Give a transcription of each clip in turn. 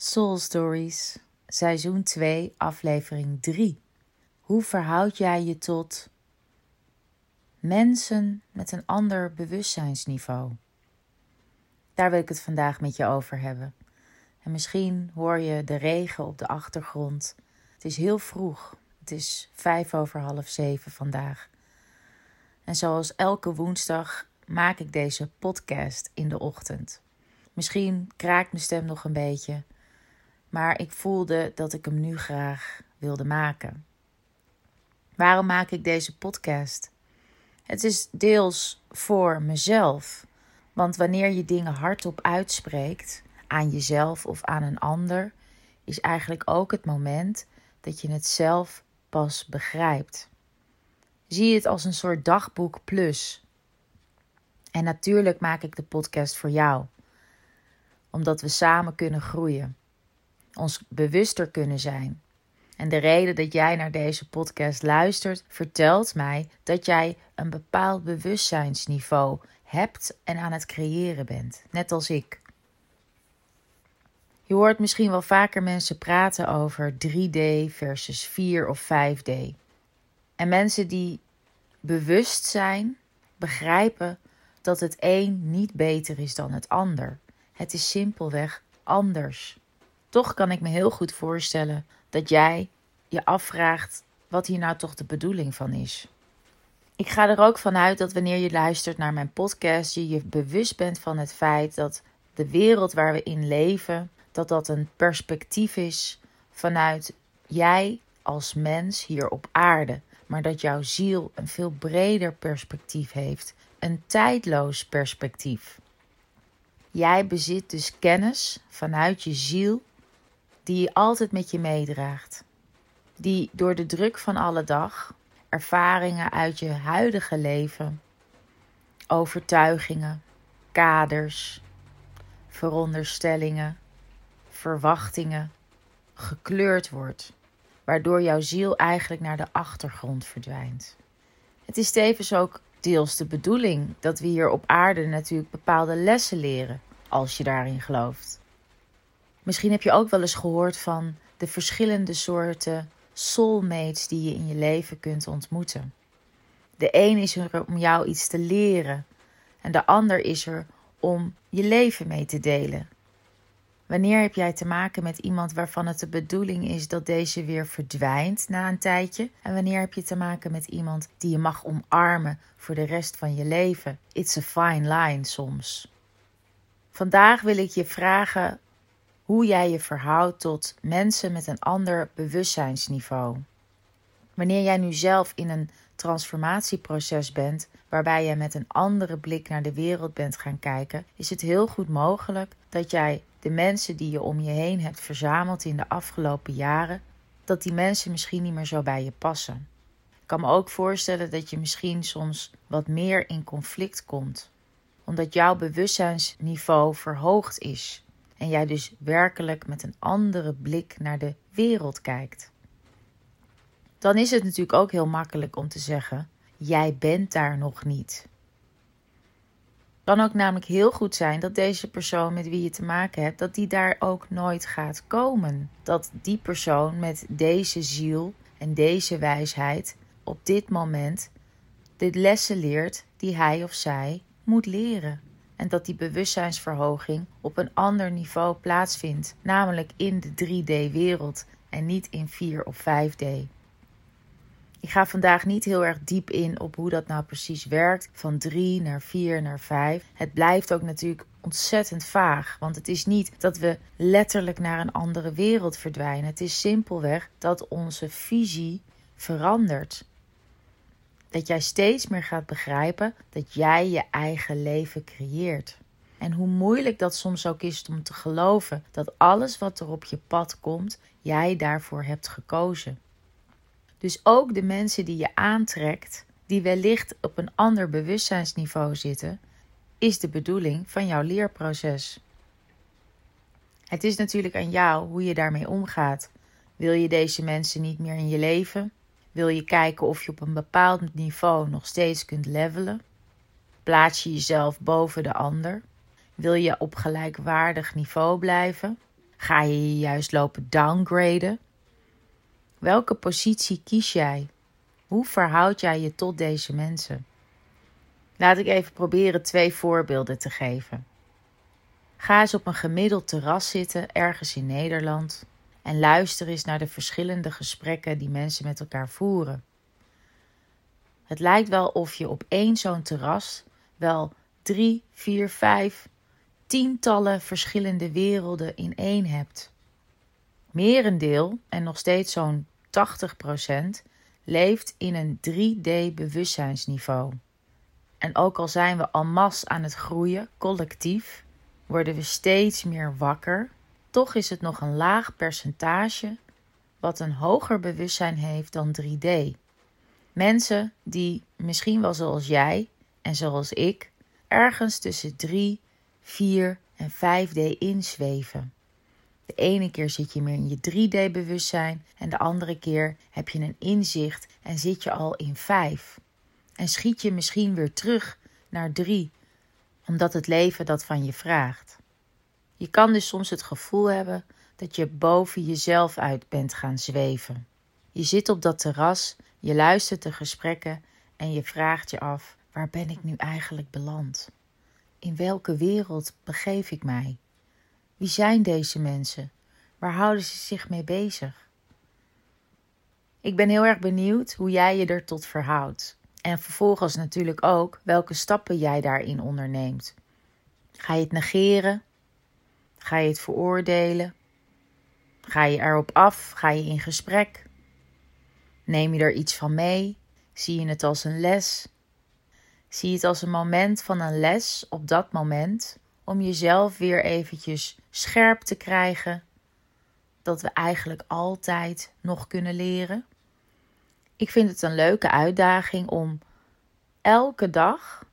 Soul Stories, seizoen 2, aflevering 3. Hoe verhoud jij je tot mensen met een ander bewustzijnsniveau? Daar wil ik het vandaag met je over hebben. En misschien hoor je de regen op de achtergrond. Het is heel vroeg. Het is vijf over half zeven vandaag. En zoals elke woensdag maak ik deze podcast in de ochtend. Misschien kraakt mijn stem nog een beetje, maar ik voelde dat ik hem nu graag wilde maken. Waarom maak ik deze podcast? Het is deels voor mezelf. Want wanneer je dingen hardop uitspreekt aan jezelf of aan een ander, is eigenlijk ook het moment dat je het zelf pas begrijpt. Zie het als een soort dagboek plus. En natuurlijk maak ik de podcast voor jou, omdat we samen kunnen groeien, ons bewuster kunnen zijn. En de reden dat jij naar deze podcast luistert, vertelt mij dat jij een bepaald bewustzijnsniveau hebt en aan het creëren bent, net als ik. Je hoort misschien wel vaker mensen praten over 3D versus 4 of 5D. En mensen die bewust zijn, begrijpen dat het een niet beter is dan het ander. Het is simpelweg anders. Toch kan ik me heel goed voorstellen dat jij je afvraagt wat hier nou toch de bedoeling van is. Ik ga er ook vanuit dat wanneer je luistert naar mijn podcast, je je bewust bent van het feit dat de wereld waar we in leven, dat dat een perspectief is vanuit jij als mens hier op aarde, maar dat jouw ziel een veel breder perspectief heeft, een tijdloos perspectief. Jij bezit dus kennis vanuit je ziel die je altijd met je meedraagt, die door de druk van alle dag, ervaringen uit je huidige leven, overtuigingen, kaders, veronderstellingen, verwachtingen gekleurd wordt, waardoor jouw ziel eigenlijk naar de achtergrond verdwijnt. Het is tevens ook deels de bedoeling dat we hier op aarde natuurlijk bepaalde lessen leren, als je daarin gelooft. Misschien heb je ook wel eens gehoord van de verschillende soorten soulmates die je in je leven kunt ontmoeten. De een is er om jou iets te leren en de ander is er om je leven mee te delen. Wanneer heb jij te maken met iemand waarvan het de bedoeling is dat deze weer verdwijnt na een tijdje? En wanneer heb je te maken met iemand die je mag omarmen voor de rest van je leven? It's a fine line soms. Vandaag wil ik je vragen hoe jij je verhoudt tot mensen met een ander bewustzijnsniveau. Wanneer jij nu zelf in een transformatieproces bent, waarbij je met een andere blik naar de wereld bent gaan kijken, is het heel goed mogelijk dat jij de mensen die je om je heen hebt verzameld in de afgelopen jaren, dat die mensen misschien niet meer zo bij je passen. Ik kan me ook voorstellen dat je misschien soms wat meer in conflict komt, omdat jouw bewustzijnsniveau verhoogd is en jij dus werkelijk met een andere blik naar de wereld kijkt. Dan is het natuurlijk ook heel makkelijk om te zeggen: jij bent daar nog niet kan ook namelijk heel goed zijn dat deze persoon met wie je te maken hebt, dat die daar ook nooit gaat komen. Dat die persoon met deze ziel en deze wijsheid op dit moment de lessen leert die hij of zij moet leren. En dat die bewustzijnsverhoging op een ander niveau plaatsvindt, namelijk in de 3D-wereld en niet in 4 of 5D. Ik ga vandaag niet heel erg diep in op hoe dat nou precies werkt, van 3 naar 4 naar 5. Het blijft ook natuurlijk ontzettend vaag, want het is niet dat we letterlijk naar een andere wereld verdwijnen. Het is simpelweg dat onze visie verandert. Dat jij steeds meer gaat begrijpen dat jij je eigen leven creëert. En hoe moeilijk dat soms ook is om te geloven dat alles wat er op je pad komt, jij daarvoor hebt gekozen. Dus ook de mensen die je aantrekt, die wellicht op een ander bewustzijnsniveau zitten, is de bedoeling van jouw leerproces. Het is natuurlijk aan jou hoe je daarmee omgaat. Wil je deze mensen niet meer in je leven? Wil je kijken of je op een bepaald niveau nog steeds kunt levelen? Plaats je jezelf boven de ander? Wil je op gelijkwaardig niveau blijven? Ga je je juist lopen downgraden? Welke positie kies jij? Hoe verhoud jij je tot deze mensen? Laat ik even proberen twee voorbeelden te geven. Ga eens op een gemiddeld terras zitten ergens in Nederland en luister eens naar de verschillende gesprekken die mensen met elkaar voeren. Het lijkt wel of je op één zo'n terras wel drie, vier, vijf, tientallen verschillende werelden in één hebt. Merendeel, en nog steeds zo'n 80%, leeft in een 3D-bewustzijnsniveau. En ook al zijn we al mas aan het groeien, collectief, worden we steeds meer wakker, toch is het nog een laag percentage wat een hoger bewustzijn heeft dan 3D. Mensen die misschien wel zoals jij en zoals ik ergens tussen 3, 4 en 5D inzweven. De ene keer zit je meer in je 3D-bewustzijn en de andere keer heb je een inzicht en zit je al in 5. En schiet je misschien weer terug naar 3, omdat het leven dat van je vraagt. Je kan dus soms het gevoel hebben dat je boven jezelf uit bent gaan zweven. Je zit op dat terras, je luistert de gesprekken en je vraagt je af: waar ben ik nu eigenlijk beland? In welke wereld begeef ik mij? Wie zijn deze mensen? Waar houden ze zich mee bezig? Ik ben heel erg benieuwd hoe jij je er tot verhoudt. En vervolgens natuurlijk ook welke stappen jij daarin onderneemt. Ga je het negeren? Ga je het veroordelen? Ga je erop af? Ga je in gesprek? Neem je er iets van mee? Zie je het als een les? Zie je het als een moment van een les op dat moment om jezelf weer eventjes scherp te krijgen dat we eigenlijk altijd nog kunnen leren? Ik vind het een leuke uitdaging om elke dag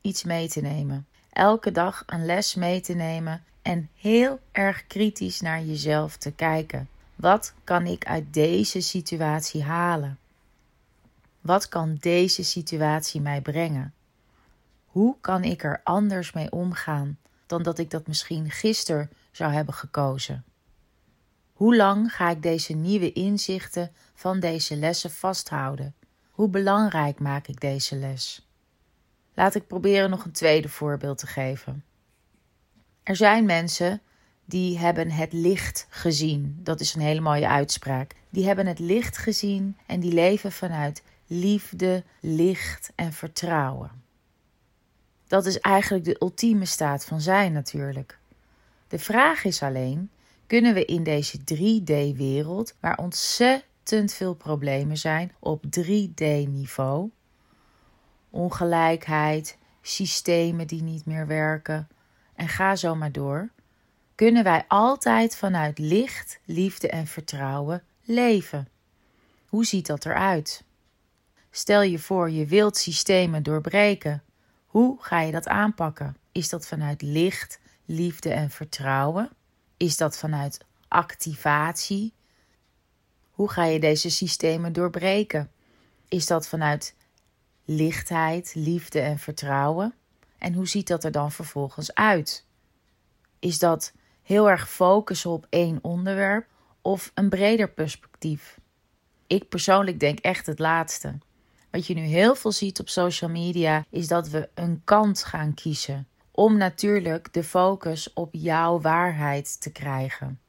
iets mee te nemen. Elke dag een les mee te nemen en heel erg kritisch naar jezelf te kijken. Wat kan ik uit deze situatie halen? Wat kan deze situatie mij brengen? Hoe kan ik er anders mee omgaan dan dat ik dat misschien gisteren zou hebben gekozen? Hoe lang ga ik deze nieuwe inzichten van deze lessen vasthouden? Hoe belangrijk maak ik deze les? Laat ik proberen nog een tweede voorbeeld te geven. Er zijn mensen die hebben het licht gezien. Dat is een hele mooie uitspraak. Die hebben het licht gezien en die leven vanuit liefde, licht en vertrouwen. Dat is eigenlijk de ultieme staat van zijn natuurlijk. De vraag is alleen: kunnen we in deze 3D-wereld, waar ontzettend veel problemen zijn op 3D-niveau, ongelijkheid, systemen die niet meer werken, en ga zo maar door, kunnen wij altijd vanuit licht, liefde en vertrouwen leven. Hoe ziet dat eruit? Stel je voor je wilt systemen doorbreken. Hoe ga je dat aanpakken? Is dat vanuit licht, liefde en vertrouwen? Is dat vanuit activatie? Hoe ga je deze systemen doorbreken? Is dat vanuit lichtheid, liefde en vertrouwen? En hoe ziet dat er dan vervolgens uit? Is dat heel erg focussen op één onderwerp of een breder perspectief? Ik persoonlijk denk echt het laatste. Wat je nu heel veel ziet op social media is dat we een kant gaan kiezen om natuurlijk de focus op jouw waarheid te krijgen.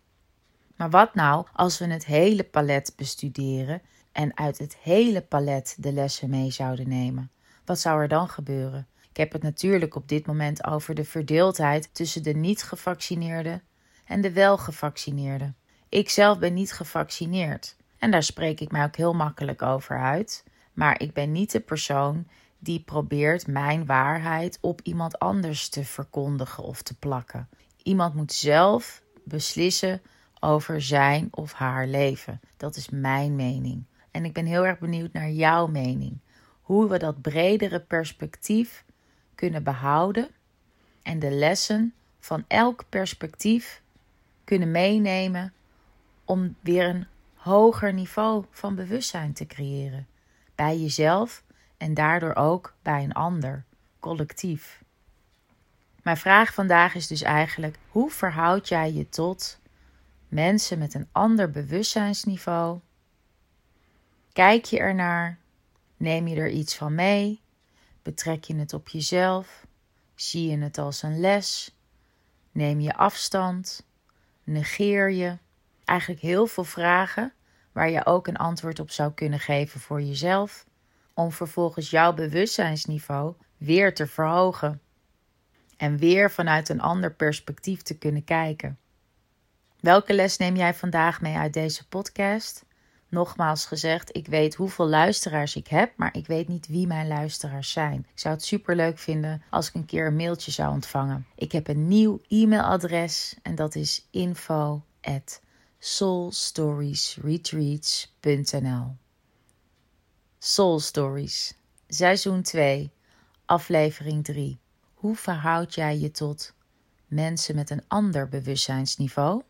Maar wat nou als we het hele palet bestuderen en uit het hele palet de lessen mee zouden nemen? Wat zou er dan gebeuren? Ik heb het natuurlijk op dit moment over de verdeeldheid tussen de niet-gevaccineerden en de wel-gevaccineerden. Ik zelf ben niet gevaccineerd en daar spreek ik mij ook heel makkelijk over uit, maar ik ben niet de persoon die probeert mijn waarheid op iemand anders te verkondigen of te plakken. Iemand moet zelf beslissen over zijn of haar leven. Dat is mijn mening. En ik ben heel erg benieuwd naar jouw mening. Hoe we dat bredere perspectief kunnen behouden en de lessen van elk perspectief kunnen meenemen om weer een hoger niveau van bewustzijn te creëren. Bij jezelf en daardoor ook bij een ander, collectief. Mijn vraag vandaag is dus eigenlijk: hoe verhoud jij je tot mensen met een ander bewustzijnsniveau. Kijk je ernaar? Neem je er iets van mee? Betrek je het op jezelf? Zie je het als een les? Neem je afstand? Negeer je? Eigenlijk heel veel vragen waar je ook een antwoord op zou kunnen geven voor jezelf, om vervolgens jouw bewustzijnsniveau weer te verhogen en weer vanuit een ander perspectief te kunnen kijken. Welke les neem jij vandaag mee uit deze podcast? Nogmaals gezegd, ik weet hoeveel luisteraars ik heb, maar ik weet niet wie mijn luisteraars zijn. Ik zou het super leuk vinden als ik een keer een mailtje zou ontvangen. Ik heb een nieuw e-mailadres en dat is info soulstoriesretreats.nl Soul Stories, seizoen 2, aflevering 3. Hoe verhoud jij je tot mensen met een ander bewustzijnsniveau?